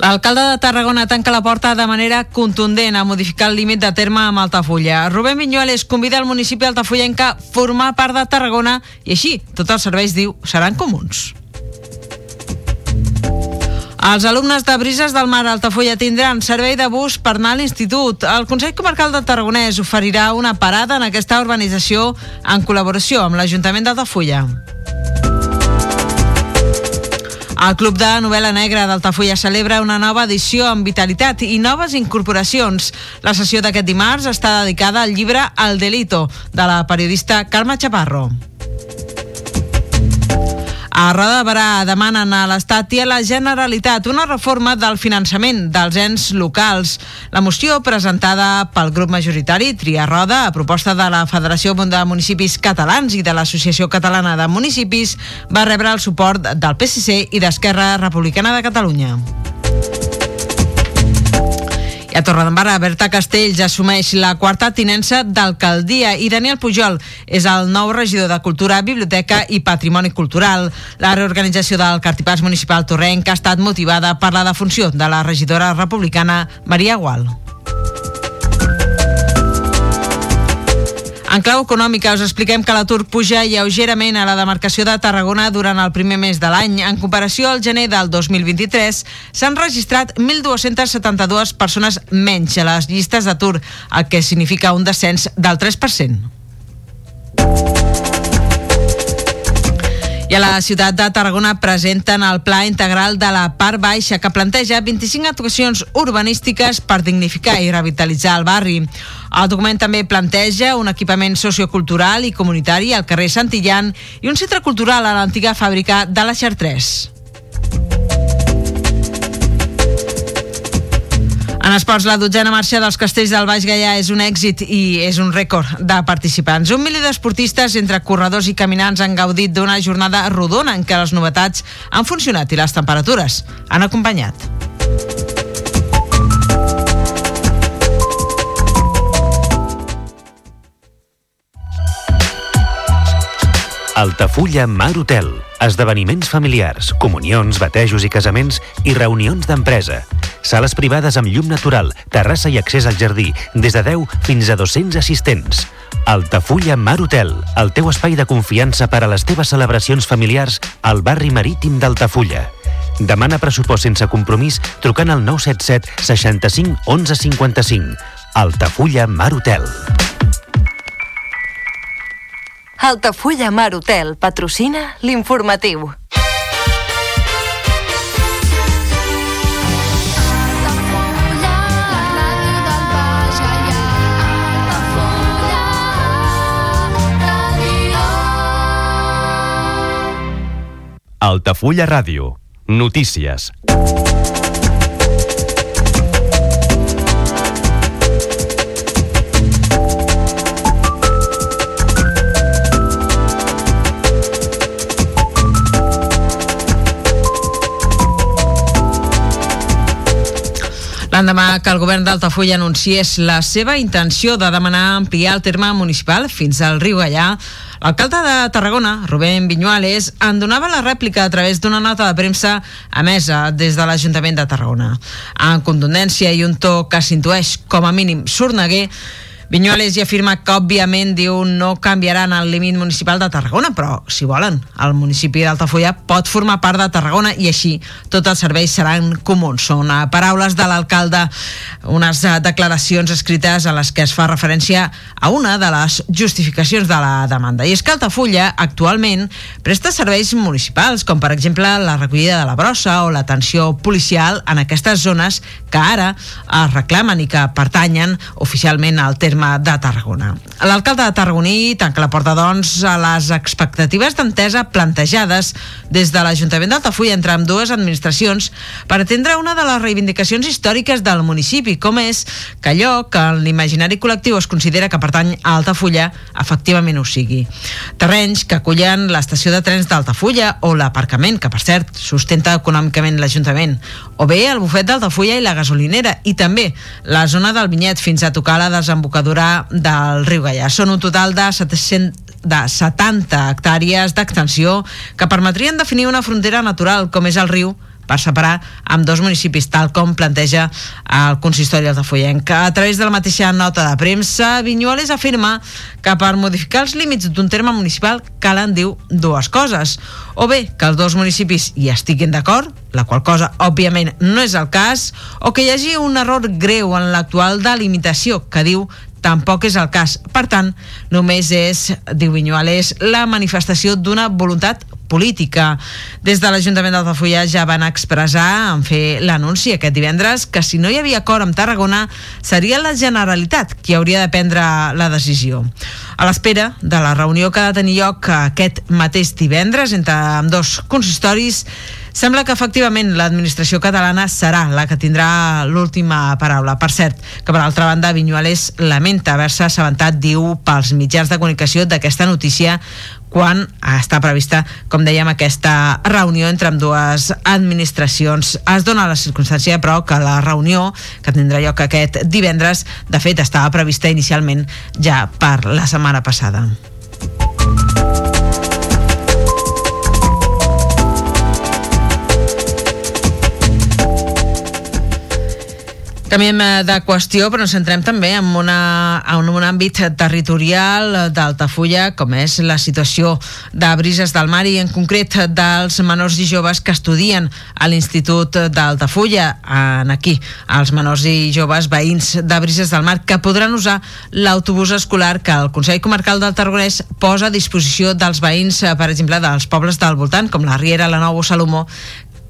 L'alcalde de Tarragona tanca la porta de manera contundent a modificar el límit de terme amb Altafulla. Rubén Viñuales convida el municipi d'Altafollenca a formar part de Tarragona i així tots els serveis, diu, seran comuns. Els alumnes de Brises del Mar Altafulla tindran servei de bus per anar a l'institut. El Consell Comarcal de Tarragonès oferirà una parada en aquesta urbanització en col·laboració amb l'Ajuntament d'Altafulla. El Club de Novel·la Negra d'Altafulla celebra una nova edició amb vitalitat i noves incorporacions. La sessió d'aquest dimarts està dedicada al llibre El Delito, de la periodista Carme Chaparro. A Roda de Barà demanen a l'Estat i a la Generalitat una reforma del finançament dels ens locals. La moció presentada pel grup majoritari Tria Roda a proposta de la Federació de Municipis Catalans i de l'Associació Catalana de Municipis va rebre el suport del PSC i d'Esquerra Republicana de Catalunya. A Torredembarra, Berta Castells assumeix la quarta tinença d'alcaldia i Daniel Pujol és el nou regidor de Cultura, Biblioteca i Patrimoni Cultural. La reorganització del cartipàs municipal torrenc ha estat motivada per la defunció de la regidora republicana Maria Gual. En clau econòmica us expliquem que l'atur puja lleugerament a la demarcació de Tarragona durant el primer mes de l'any. En comparació al gener del 2023 s'han registrat 1.272 persones menys a les llistes d'atur, el que significa un descens del 3%. I a la ciutat de Tarragona presenten el Pla Integral de la Part Baixa que planteja 25 actuacions urbanístiques per dignificar i revitalitzar el barri. El document també planteja un equipament sociocultural i comunitari al carrer Santillan i un centre cultural a l'antiga fàbrica de la Xartres. En esports, la dotzena marxa dels castells del Baix Gaià és un èxit i és un rècord de participants. Un milió d'esportistes entre corredors i caminants han gaudit d'una jornada rodona en què les novetats han funcionat i les temperatures han acompanyat. Altafulla Mar Hotel. Esdeveniments familiars, comunions, batejos i casaments i reunions d'empresa. Sales privades amb llum natural, terrassa i accés al jardí, des de 10 fins a 200 assistents. Altafulla Mar Hotel, el teu espai de confiança per a les teves celebracions familiars al barri marítim d'Altafulla. Demana pressupost sense compromís trucant al 977 65 11 55. Altafulla Mar Hotel. Altafulla Mar Hotel patrocina l'informatiu. Altafulla Ràdio. Notícies. L'endemà que el govern d'Altafulla anunciés la seva intenció de demanar ampliar el terme municipal fins al riu Gallà, l'alcalde de Tarragona, Rubén Viñuales, en donava la rèplica a través d'una nota de premsa emesa des de l'Ajuntament de Tarragona. En contundència i un to que s'intueix com a mínim sorneguer, Viñuales ja afirma que, òbviament, diu no canviaran el límit municipal de Tarragona, però, si volen, el municipi d'Altafulla pot formar part de Tarragona i així tots els serveis seran comuns. Són uh, paraules de l'alcalde, unes uh, declaracions escrites a les que es fa referència a una de les justificacions de la demanda. I és que Altafulla, actualment, presta serveis municipals, com per exemple la recollida de la brossa o l'atenció policial en aquestes zones que ara es reclamen i que pertanyen oficialment al terme terme de Tarragona. L'alcalde de Tarragoní tanca la porta, doncs, a les expectatives d'entesa plantejades des de l'Ajuntament d'Altafulla entre amb dues administracions per atendre una de les reivindicacions històriques del municipi, com és que allò que en l'imaginari col·lectiu es considera que pertany a Altafulla efectivament ho sigui. Terrenys que acullen l'estació de trens d'Altafulla o l'aparcament, que per cert sustenta econòmicament l'Ajuntament, o bé el bufet d'Altafulla i la gasolinera, i també la zona del Vinyet fins a tocar la desembocadura del riu Gallà. Són un total de 700 de 70 hectàrees d'extensió que permetrien definir una frontera natural com és el riu per separar amb dos municipis, tal com planteja el consistori Altafollenc. A través de la mateixa nota de premsa, Vinyoles afirma que per modificar els límits d'un terme municipal calen, diu, dues coses. O bé que els dos municipis hi estiguin d'acord, la qual cosa, òbviament, no és el cas, o que hi hagi un error greu en l'actual delimitació, que diu tampoc és el cas. Per tant, només és, diu Vinyuales, la manifestació d'una voluntat política. Des de l'Ajuntament d'Altafulla ja van expressar en fer l'anunci aquest divendres que si no hi havia acord amb Tarragona seria la Generalitat qui hauria de prendre la decisió. A l'espera de la reunió que ha de tenir lloc aquest mateix divendres entre amb dos consistoris Sembla que efectivament l'administració catalana serà la que tindrà l'última paraula. Per cert, que per altra banda Vinyuales lamenta haver-se assabentat, diu, pels mitjans de comunicació d'aquesta notícia quan està prevista, com dèiem, aquesta reunió entre amb dues administracions. Es dona la circumstància, però, que la reunió que tindrà lloc aquest divendres, de fet, estava prevista inicialment ja per la setmana passada. Canviem eh, de qüestió, però ens centrem també en, una, en un àmbit territorial d'Altafulla, com és la situació de Brises del Mar i en concret dels menors i joves que estudien a l'Institut d'Altafulla. En aquí, els menors i joves veïns de Brises del Mar que podran usar l'autobús escolar que el Consell Comarcal del Tarragonès posa a disposició dels veïns, eh, per exemple, dels pobles del voltant, com la Riera, la Nou o Salomó,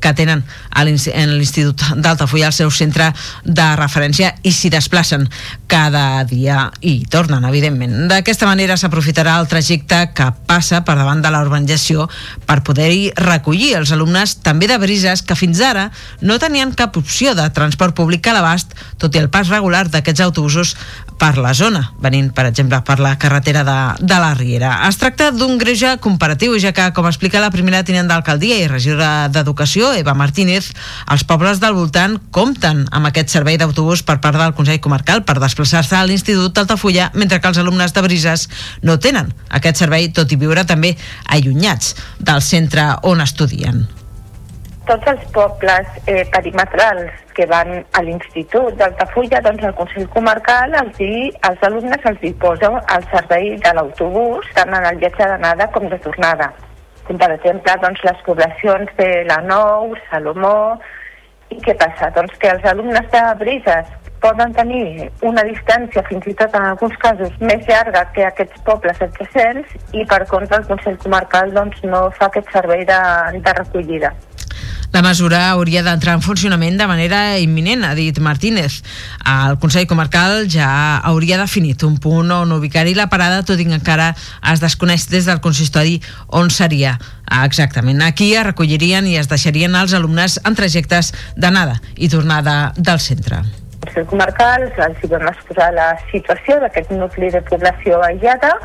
que tenen en l'Institut d'Altafulla el seu centre de referència i s'hi desplacen cada dia i tornen, evidentment. D'aquesta manera s'aprofitarà el trajecte que passa per davant de la urbanització per poder-hi recollir els alumnes també de brises que fins ara no tenien cap opció de transport públic a l'abast, tot i el pas regular d'aquests autobusos per la zona, venint, per exemple, per la carretera de, de la Riera. Es tracta d'un greuge comparatiu, ja que, com explica la primera tinent d'alcaldia i regidora d'Educació, Eva Martínez, els pobles del voltant compten amb aquest servei d'autobús per part del Consell Comarcal per desplaçar-se a l'Institut d'Altafulla, mentre que els alumnes de Brises no tenen aquest servei, tot i viure també allunyats del centre on estudien tots els pobles eh, perimetrals que van a l'Institut d'Altafulla, doncs el Consell Comarcal els di, als alumnes els hi posa el servei de l'autobús tant en el viatge d'anada com de tornada. Com per exemple doncs, les poblacions de la Nou, Salomó... I què passa? Doncs que els alumnes de Brises poden tenir una distància fins i tot en alguns casos més llarga que aquests pobles adjacents i per contra el Consell Comarcal doncs, no fa aquest servei de, de recollida. La mesura hauria d'entrar en funcionament de manera imminent, ha dit Martínez. El Consell Comarcal ja hauria definit un punt on ubicar-hi la parada, tot i que encara es desconeix des del consistori on seria exactament. Aquí es recollirien i es deixarien els alumnes en trajectes d'anada i tornada del centre. El Consell Comarcal els vam exposar la situació d'aquest nucli de població aïllada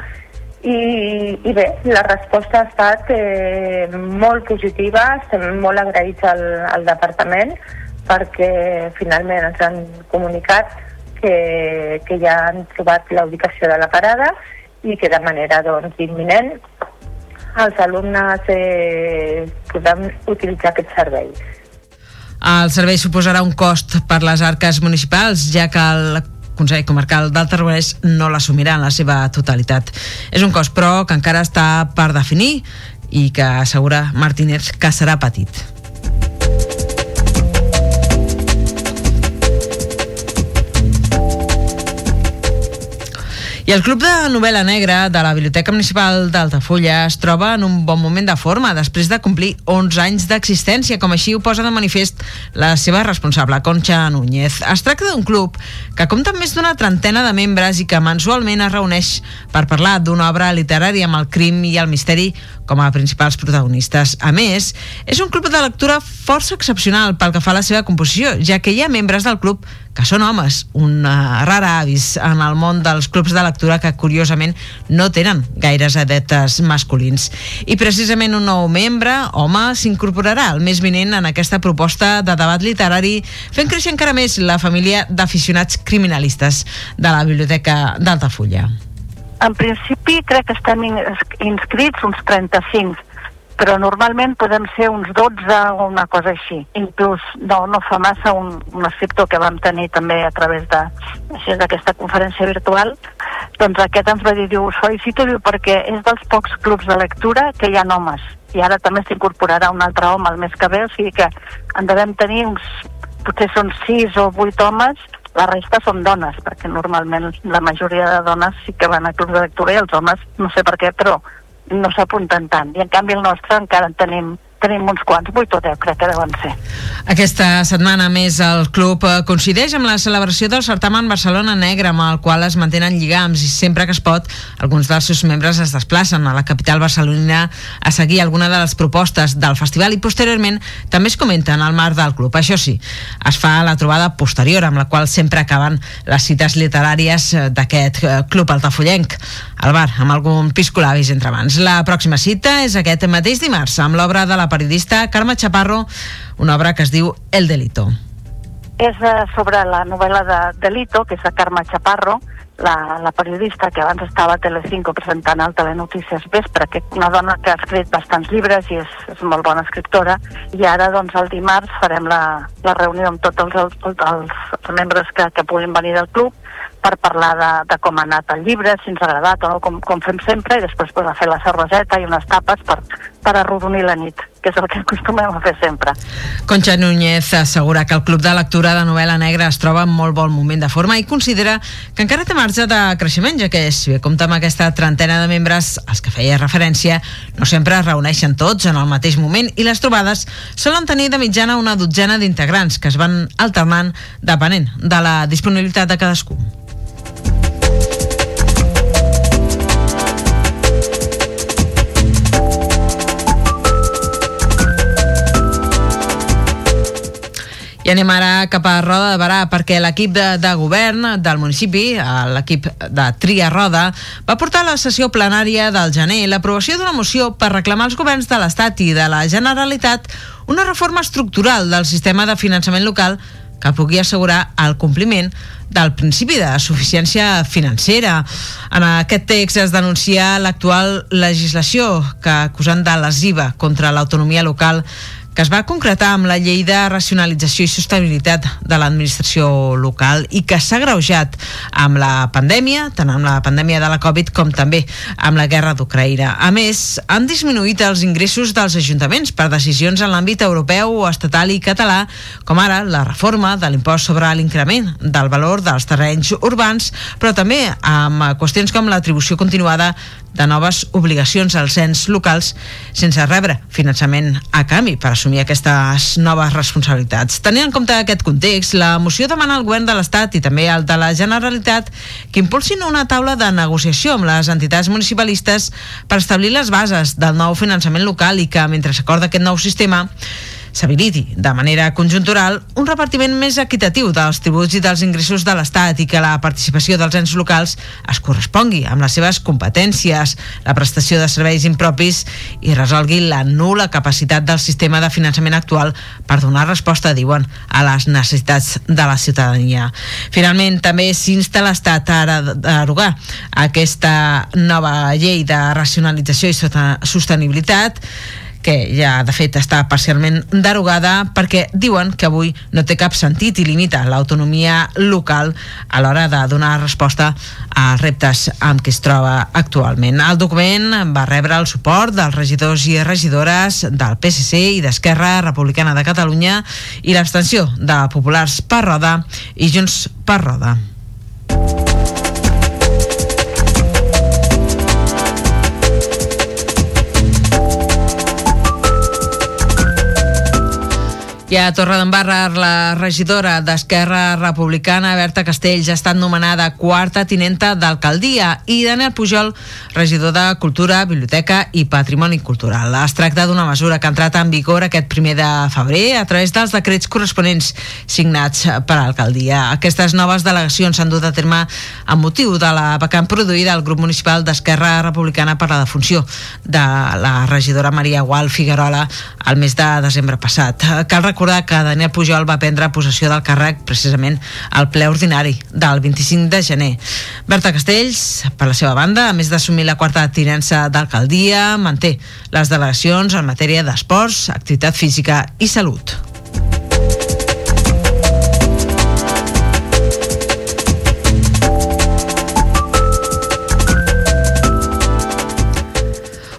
i, i bé, la resposta ha estat eh, molt positiva, estem molt agraïts al, al departament perquè finalment ens han comunicat que, que ja han trobat la ubicació de la parada i que de manera doncs, imminent els alumnes eh, podran utilitzar aquest servei. El servei suposarà un cost per les arques municipals, ja que el Consell Comarcal del Tarragonès no l'assumirà en la seva totalitat. És un cost, però, que encara està per definir i que assegura Martínez que serà petit. I el Club de Novel·la Negra de la Biblioteca Municipal d'Altafulla es troba en un bon moment de forma després de complir 11 anys d'existència, com així ho posa de manifest la seva responsable, Concha Núñez. Es tracta d'un club que compta amb més d'una trentena de membres i que mensualment es reuneix per parlar d'una obra literària amb el crim i el misteri com a principals protagonistes. A més, és un club de lectura força excepcional pel que fa a la seva composició, ja que hi ha membres del club que són homes, un uh, rara avis en el món dels clubs de lectura que curiosament no tenen gaires adeptes masculins. I precisament un nou membre, home, s'incorporarà el mes vinent en aquesta proposta de debat literari fent créixer encara més la família d'aficionats criminalistes de la Biblioteca d'Altafulla. En principi crec que estem inscrits uns 35 però normalment podem ser uns 12 o una cosa així. Inclús no, no fa massa un, un escriptor que vam tenir també a través d'aquesta conferència virtual, doncs aquest ens va dir, diu, felicito diu, perquè és dels pocs clubs de lectura que hi ha homes i ara també s'incorporarà un altre home el mes que ve, o sigui que en devem tenir uns, potser són 6 o 8 homes la resta són dones, perquè normalment la majoria de dones sí que van a clubs de lectura i els homes, no sé per què, però no s'apunten tant. I en canvi el nostre encara en tenim tenim uns quants, 8 o 10 crec que deuen ser. Aquesta setmana més el club eh, coincideix amb la celebració del certamen Barcelona Negra amb el qual es mantenen lligams i sempre que es pot alguns dels seus membres es desplacen a la capital barcelonina a seguir alguna de les propostes del festival i posteriorment també es comenten al mar del club. Això sí, es fa la trobada posterior amb la qual sempre acaben les cites literàries eh, d'aquest eh, club altafollenc al bar, amb algun piscolabis entre mans. La pròxima cita és aquest mateix dimarts amb l'obra de la periodista Carme Chaparro, una obra que es diu El Delito. És uh, sobre la novel·la de Delito, que és de Carme Chaparro, la, la periodista que abans estava a Telecinco presentant el Telenotícies Vespre, que una dona que ha escrit bastants llibres i és, és molt bona escriptora, i ara doncs el dimarts farem la, la reunió amb tots els, els, els membres que, que puguin venir del club per parlar de, de com ha anat el llibre, si ens ha agradat o no, com, com fem sempre, i després pues, a fer la cerveseta i unes tapes per, per arrodonir la nit, que és el que acostumem a fer sempre. Concha Núñez assegura que el Club de Lectura de Novel·la Negra es troba en molt bon moment de forma i considera que encara té marge de creixement, ja que si bé compta amb aquesta trentena de membres als que feia referència, no sempre es reuneixen tots en el mateix moment i les trobades solen tenir de mitjana una dotzena d'integrants que es van alternant depenent de la disponibilitat de cadascú. I anem ara cap a Roda de Barà perquè l'equip de, de govern del municipi, l'equip de Tria Roda, va portar a la sessió plenària del gener l'aprovació d'una moció per reclamar als governs de l'Estat i de la Generalitat una reforma estructural del sistema de finançament local que pugui assegurar el compliment del principi de suficiència financera. En aquest text es denuncia l'actual legislació que acusant de lesiva contra l'autonomia local que es va concretar amb la llei de racionalització i sostenibilitat de l'administració local i que s'ha greujat amb la pandèmia, tant amb la pandèmia de la Covid com també amb la guerra d'Ucraïna. A més, han disminuït els ingressos dels ajuntaments per decisions en l'àmbit europeu, estatal i català, com ara la reforma de l'impost sobre l'increment del valor dels terrenys urbans, però també amb qüestions com l'atribució continuada de noves obligacions als ens locals sense rebre finançament a canvi per assumir aquestes noves responsabilitats. Tenint en compte aquest context, la moció demana al govern de l'Estat i també al de la Generalitat que impulsin una taula de negociació amb les entitats municipalistes per establir les bases del nou finançament local i que, mentre s'acorda aquest nou sistema, s'habiliti de manera conjuntural un repartiment més equitatiu dels tributs i dels ingressos de l'Estat i que la participació dels ens locals es correspongui amb les seves competències, la prestació de serveis impropis i resolgui la nula capacitat del sistema de finançament actual per donar resposta, diuen, a les necessitats de la ciutadania. Finalment, també s'insta l'Estat a derogar aquesta nova llei de racionalització i sostenibilitat que ja de fet està parcialment derogada perquè diuen que avui no té cap sentit i limita l'autonomia local a l'hora de donar resposta als reptes amb què es troba actualment. El document va rebre el suport dels regidors i regidores del PSC i d'Esquerra Republicana de Catalunya i l'abstenció de Populars per Roda i Junts per Roda. I a Torredembarra, la regidora d'Esquerra Republicana, Berta Castells, ha estat nomenada quarta tinenta d'alcaldia i Daniel Pujol, regidor de Cultura, Biblioteca i Patrimoni Cultural. Es tracta d'una mesura que ha entrat en vigor aquest primer de febrer a través dels decrets corresponents signats per l'alcaldia. Aquestes noves delegacions s'han dut a terme amb motiu de la vacant produïda al grup municipal d'Esquerra Republicana per la defunció de la regidora Maria Gual Figuerola al mes de desembre passat. Cal recordar que Daniel Pujol va prendre possessió del càrrec precisament al ple ordinari del 25 de gener. Berta Castells, per la seva banda, a més d'assumir la quarta tinença d'alcaldia, manté les delegacions en matèria d'esports, activitat física i salut.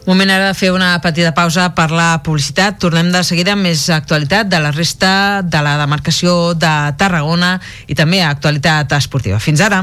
Moment ara de fer una petita pausa per la publicitat. Tornem de seguida amb més actualitat de la resta de la demarcació de Tarragona i també actualitat esportiva. Fins ara.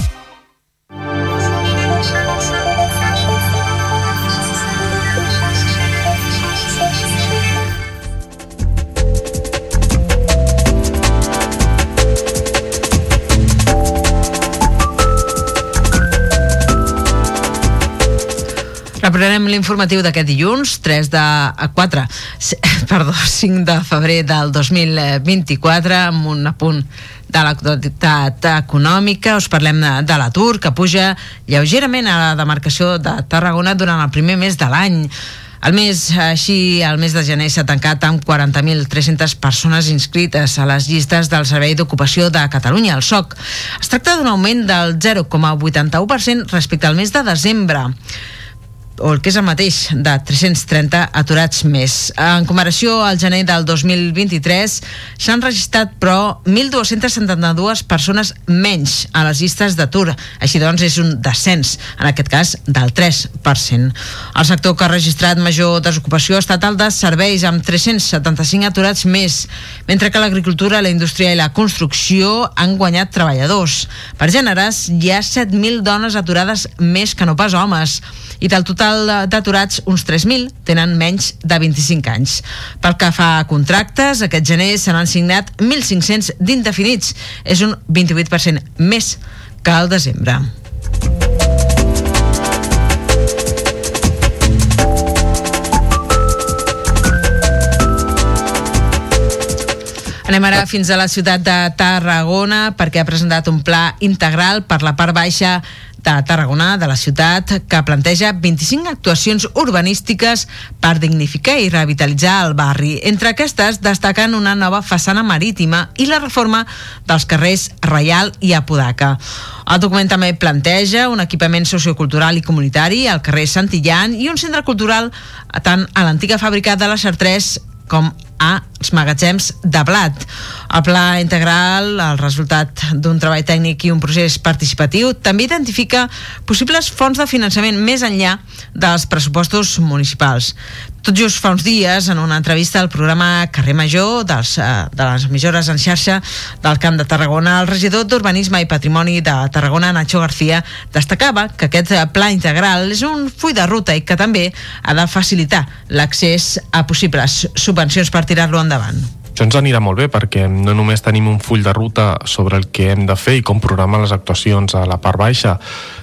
Reprenem l'informatiu d'aquest dilluns, 3 de 4, perdó, 5 de febrer del 2024, amb un apunt de l'actualitat econòmica. Us parlem de, de l'atur, que puja lleugerament a la demarcació de Tarragona durant el primer mes de l'any. El mes, així, el mes de gener s'ha tancat amb 40.300 persones inscrites a les llistes del Servei d'Ocupació de Catalunya, el SOC. Es tracta d'un augment del 0,81% respecte al mes de desembre o el que és el mateix, de 330 aturats més. En comparació al gener del 2023, s'han registrat, però, 1.272 persones menys a les llistes d'atur. Així doncs, és un descens, en aquest cas, del 3%. El sector que ha registrat major desocupació ha estat el de serveis, amb 375 aturats més, mentre que l'agricultura, la indústria i la construcció han guanyat treballadors. Per gèneres, hi ha 7.000 dones aturades més que no pas homes, i del total d'aturats, uns 3.000 tenen menys de 25 anys. Pel que fa a contractes, aquest gener se n'han signat 1.500 d'indefinits. És un 28% més que al desembre. Anem ara fins a la ciutat de Tarragona perquè ha presentat un pla integral per la part baixa de Tarragona, de la ciutat, que planteja 25 actuacions urbanístiques per dignificar i revitalitzar el barri. Entre aquestes destaquen una nova façana marítima i la reforma dels carrers Reial i Apodaca. El document també planteja un equipament sociocultural i comunitari al carrer Santillan i un centre cultural tant a l'antiga fàbrica de la Chartres com als magatzems de blat. El pla integral, el resultat d'un treball tècnic i un procés participatiu, també identifica possibles fonts de finançament més enllà dels pressupostos municipals. Tot just fa uns dies, en una entrevista al programa Carrer Major dels, eh, de les emissores en xarxa del Camp de Tarragona, el regidor d'Urbanisme i Patrimoni de Tarragona, Nacho García, destacava que aquest pla integral és un full de ruta i que també ha de facilitar l'accés a possibles subvencions per tirar-lo endavant. Això ens anirà molt bé perquè no només tenim un full de ruta sobre el que hem de fer i com programar les actuacions a la part baixa,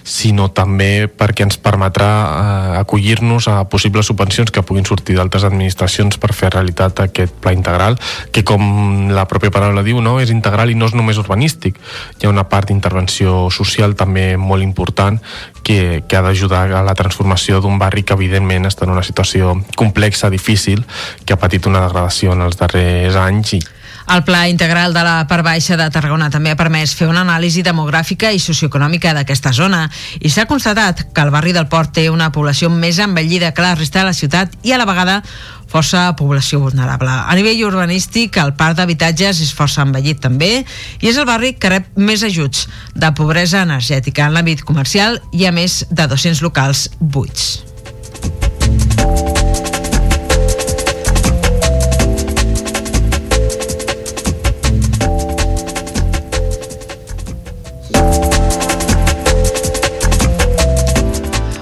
sinó també perquè ens permetrà eh, acollir-nos a possibles subvencions que puguin sortir d'altres administracions per fer realitat aquest pla integral, que com la pròpia paraula diu, no, és integral i no és només urbanístic. Hi ha una part d'intervenció social també molt important que, que ha d'ajudar a la transformació d'un barri que evidentment està en una situació complexa, difícil, que ha patit una degradació en els darrers anys i el Pla Integral de la Part Baixa de Tarragona també ha permès fer una anàlisi demogràfica i socioeconòmica d'aquesta zona i s'ha constatat que el barri del Port té una població més envellida que la resta de la ciutat i a la vegada força població vulnerable. A nivell urbanístic, el parc d'habitatges és força envellit també i és el barri que rep més ajuts de pobresa energètica. En l'àmbit comercial hi ha més de 200 locals buits.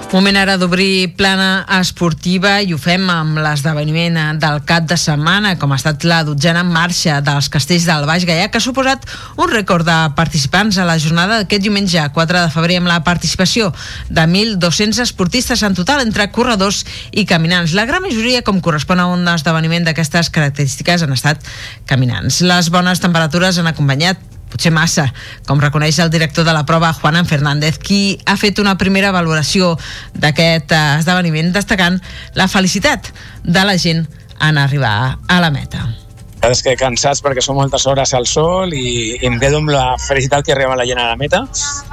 Moment ara d'obrir plana esportiva i ho fem amb l'esdeveniment del cap de setmana, com ha estat la dotzena en marxa dels castells del Baix Gaià, que ha suposat un rècord de participants a la jornada d'aquest diumenge 4 de febrer amb la participació de 1.200 esportistes en total entre corredors i caminants. La gran majoria, com correspon a un esdeveniment d'aquestes característiques, han estat caminants. Les bones temperatures han acompanyat potser massa, com reconeix el director de la prova, Juan Fernández, qui ha fet una primera valoració d'aquest eh, esdeveniment destacant la felicitat de la gent en arribar a la meta és que cansats perquè són moltes hores al sol i, i em quedo amb la felicitat que arriba la gent a la meta.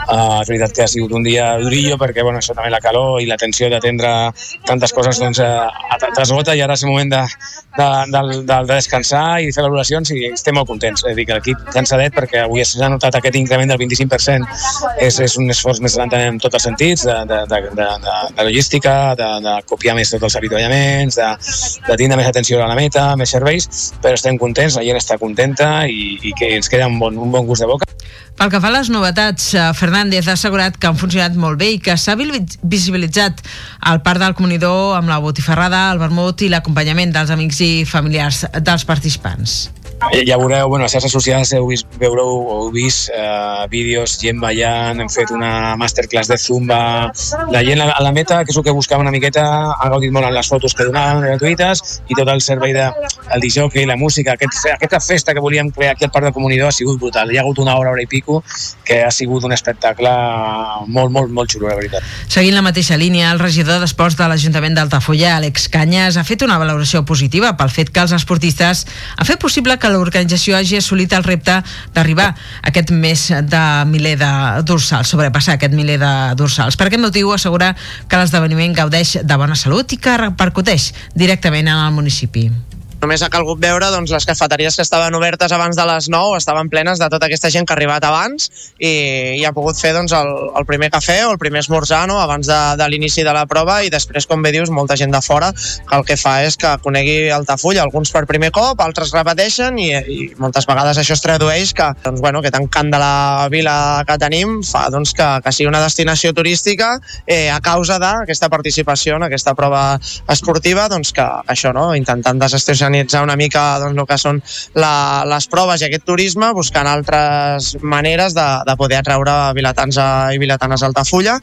Uh, és veritat que ha sigut un dia durillo perquè bueno, això també la calor i la tensió d'atendre tantes coses doncs, uh, t'esgota i ara és el moment de, de, de, de, de descansar i fer valoracions i estem molt contents. És dir, que l'equip cansadet perquè avui s'ha notat aquest increment del 25%. És, és un esforç més gran en tots els sentits, de, de, de, de, de logística, de, de copiar més tots els avituallaments, de, de tindre més atenció a la meta, més serveis, però estem contents, la gent està contenta i, i que ens queda un bon, un bon gust de boca. Pel que fa a les novetats, eh, Fernández ha assegurat que han funcionat molt bé i que s'ha visibilitzat el parc del comunidor amb la botifarrada, el vermut i l'acompanyament dels amics i familiars dels participants. Eh, ja veureu, bueno, les xarxes socials heu vist, veureu, heu vist eh, vídeos, gent ballant, hem fet una masterclass de Zumba, la gent a la meta, que és el que buscava una miqueta, ha gaudit molt en les fotos que donaven gratuïtes i tot el servei de, el i la música, aquest, aquesta festa que volíem crear aquí al Parc de Comunidor ha sigut brutal. Hi ha hagut una hora, hora i pico, que ha sigut un espectacle molt, molt, molt xulo, la veritat. Seguint la mateixa línia, el regidor d'Esports de l'Ajuntament d'Altafulla, Àlex Canyes, ha fet una valoració positiva pel fet que els esportistes han fet possible que l'organització hagi assolit el repte d'arribar a aquest mes de miler de dorsals, sobrepassar aquest miler de dorsals. Per aquest motiu assegura que l'esdeveniment gaudeix de bona salut i que repercuteix directament en el municipi. Només ha calgut veure doncs, les cafeteries que estaven obertes abans de les 9 estaven plenes de tota aquesta gent que ha arribat abans i, i ha pogut fer doncs, el, el primer cafè o el primer esmorzar no? abans de, de l'inici de la prova i després, com bé dius, molta gent de fora que el que fa és que conegui Altafulla, alguns per primer cop, altres repeteixen i, i moltes vegades això es tradueix que, doncs, bueno, que tant cant de la vila que tenim fa doncs, que, que sigui una destinació turística eh, a causa d'aquesta participació en aquesta prova esportiva doncs, que això, no? intentant desestresar organitzar una mica doncs, el que són la, les proves i aquest turisme, buscant altres maneres de, de poder atraure vilatans i vilatanes a Altafulla.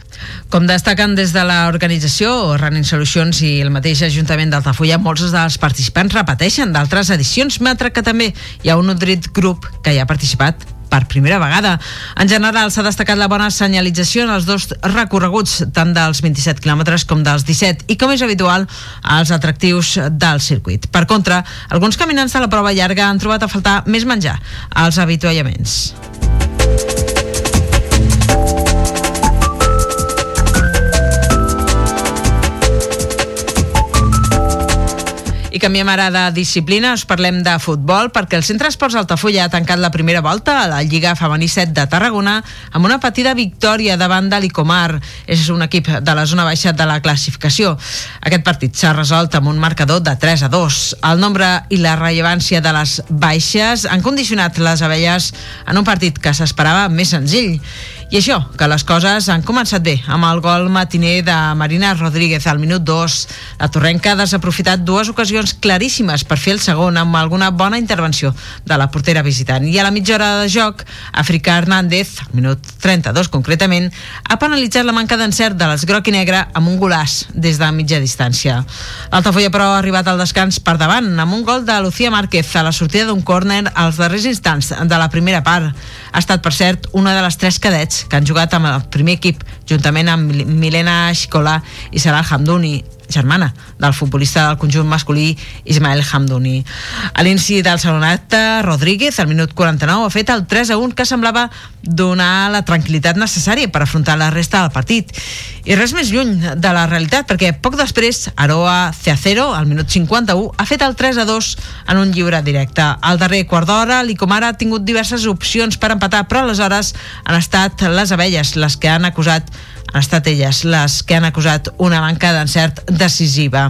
Com destaquen des de l'organització Running Solutions i el mateix Ajuntament d'Altafulla, molts dels participants repeteixen d'altres edicions, mentre que també hi ha un nodrit grup que hi ha participat per primera vegada. En general, s'ha destacat la bona senyalització en els dos recorreguts, tant dels 27 quilòmetres com dels 17, i com és habitual, als atractius del circuit. Per contra, alguns caminants de la prova llarga han trobat a faltar més menjar als avituallaments. I canviem ara de disciplina, us parlem de futbol, perquè el Centre Esports Altafulla ha tancat la primera volta a la Lliga Femení 7 de Tarragona amb una petita victòria davant de l'Icomar. És un equip de la zona baixa de la classificació. Aquest partit s'ha resolt amb un marcador de 3 a 2. El nombre i la rellevància de les baixes han condicionat les abelles en un partit que s'esperava més senzill. I això, que les coses han començat bé, amb el gol matiner de Marina Rodríguez al minut 2. La Torrenca ha desaprofitat dues ocasions claríssimes per fer el segon amb alguna bona intervenció de la portera visitant. I a la mitja hora de joc, Africa Hernández, al minut 32 concretament, ha penalitzat la manca d'encert de les groc i negre amb un golàs des de mitja distància. L'Altafolla, però, ha arribat al descans per davant, amb un gol de Lucía Márquez a la sortida d'un córner als darrers instants de la primera part. Ha estat, per cert, una de les tres cadets que han jugat amb el primer equip, juntament amb Milena Xicola i Salah Hamdouni, germana del futbolista del conjunt masculí Ismael Hamdouni. A l'inici del segon acte, Rodríguez, al minut 49, ha fet el 3 a 1 que semblava donar la tranquil·litat necessària per afrontar la resta del partit. I res més lluny de la realitat, perquè poc després, Aroa Ceacero, al minut 51, ha fet el 3 a 2 en un lliure directe. Al darrer quart d'hora, l'Icomara ha tingut diverses opcions per empatar, però aleshores han estat les abelles les que han acusat han estat elles les que han acusat una manca d'encert decisiva.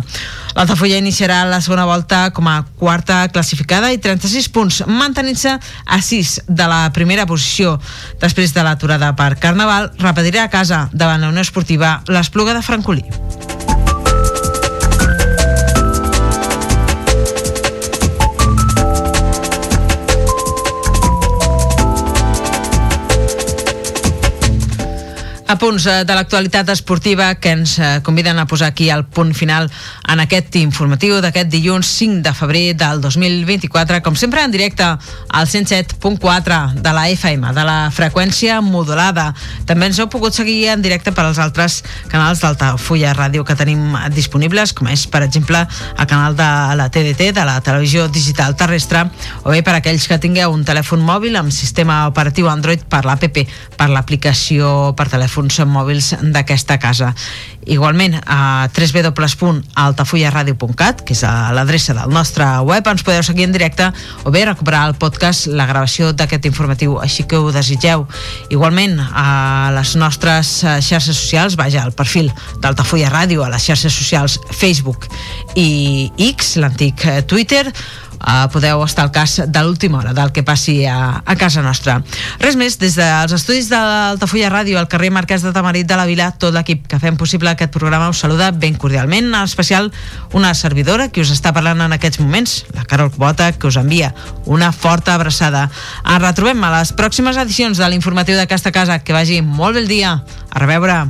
L'Altafulla iniciarà la segona volta com a quarta classificada i 36 punts, mantenint-se a 6 de la primera posició. Després de l'aturada per Carnaval, repetirà a casa davant la Unió Esportiva l'Espluga de Francolí. A punts eh, de l'actualitat esportiva que ens eh, conviden a posar aquí el punt final en aquest informatiu d'aquest dilluns 5 de febrer del 2024, com sempre en directe al 107.4 de la FM, de la freqüència modulada. També ens heu pogut seguir en directe per als altres canals d'Altafulla Ràdio que tenim disponibles, com és, per exemple, el canal de la TDT, de la televisió digital terrestre, o bé per aquells que tingueu un telèfon mòbil amb sistema operatiu Android per l'APP, per l'aplicació per telèfon telèfons mòbils d'aquesta casa. Igualment, a www.altafullaradio.cat, que és l'adreça del nostre web, ens podeu seguir en directe o bé recuperar el podcast, la gravació d'aquest informatiu, així que ho desitgeu. Igualment, a les nostres eh, xarxes socials, vaja, al perfil d'Altafulla Ràdio, a les xarxes socials Facebook i X, l'antic eh, Twitter, uh, podeu estar al cas de l'última hora del que passi a, a casa nostra. Res més, des dels estudis de l'Altafulla Ràdio al carrer Marquès de Tamarit de la Vila, tot l'equip que fem possible aquest programa us saluda ben cordialment, en especial una servidora que us està parlant en aquests moments, la Carol Cubota, que us envia una forta abraçada. Ens retrobem a les pròximes edicions de l'informatiu d'aquesta casa. Que vagi molt bé el dia. A reveure.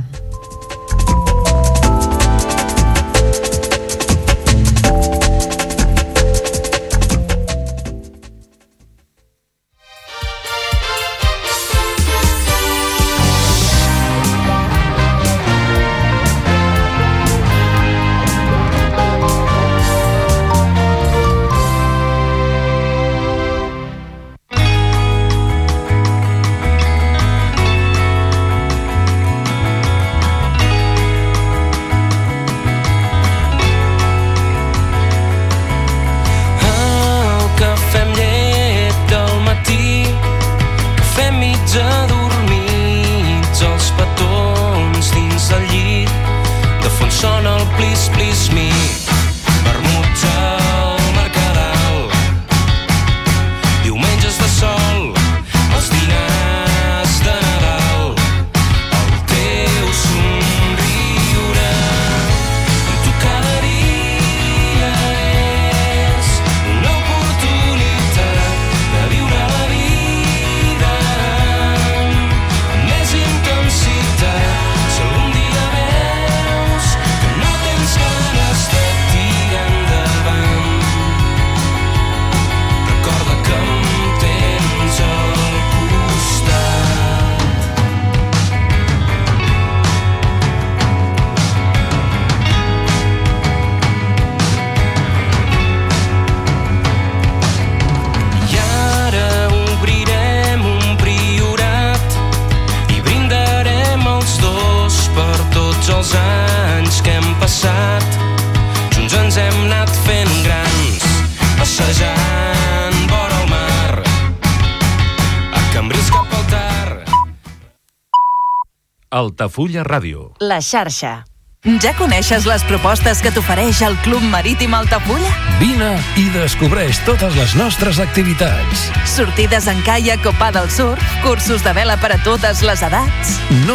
Altafulla Ràdio. La xarxa. Ja coneixes les propostes que t'ofereix el Club Marítim Altafulla? Vine i descobreix totes les nostres activitats. Sortides en caia, copa del surf, cursos de vela per a totes les edats. No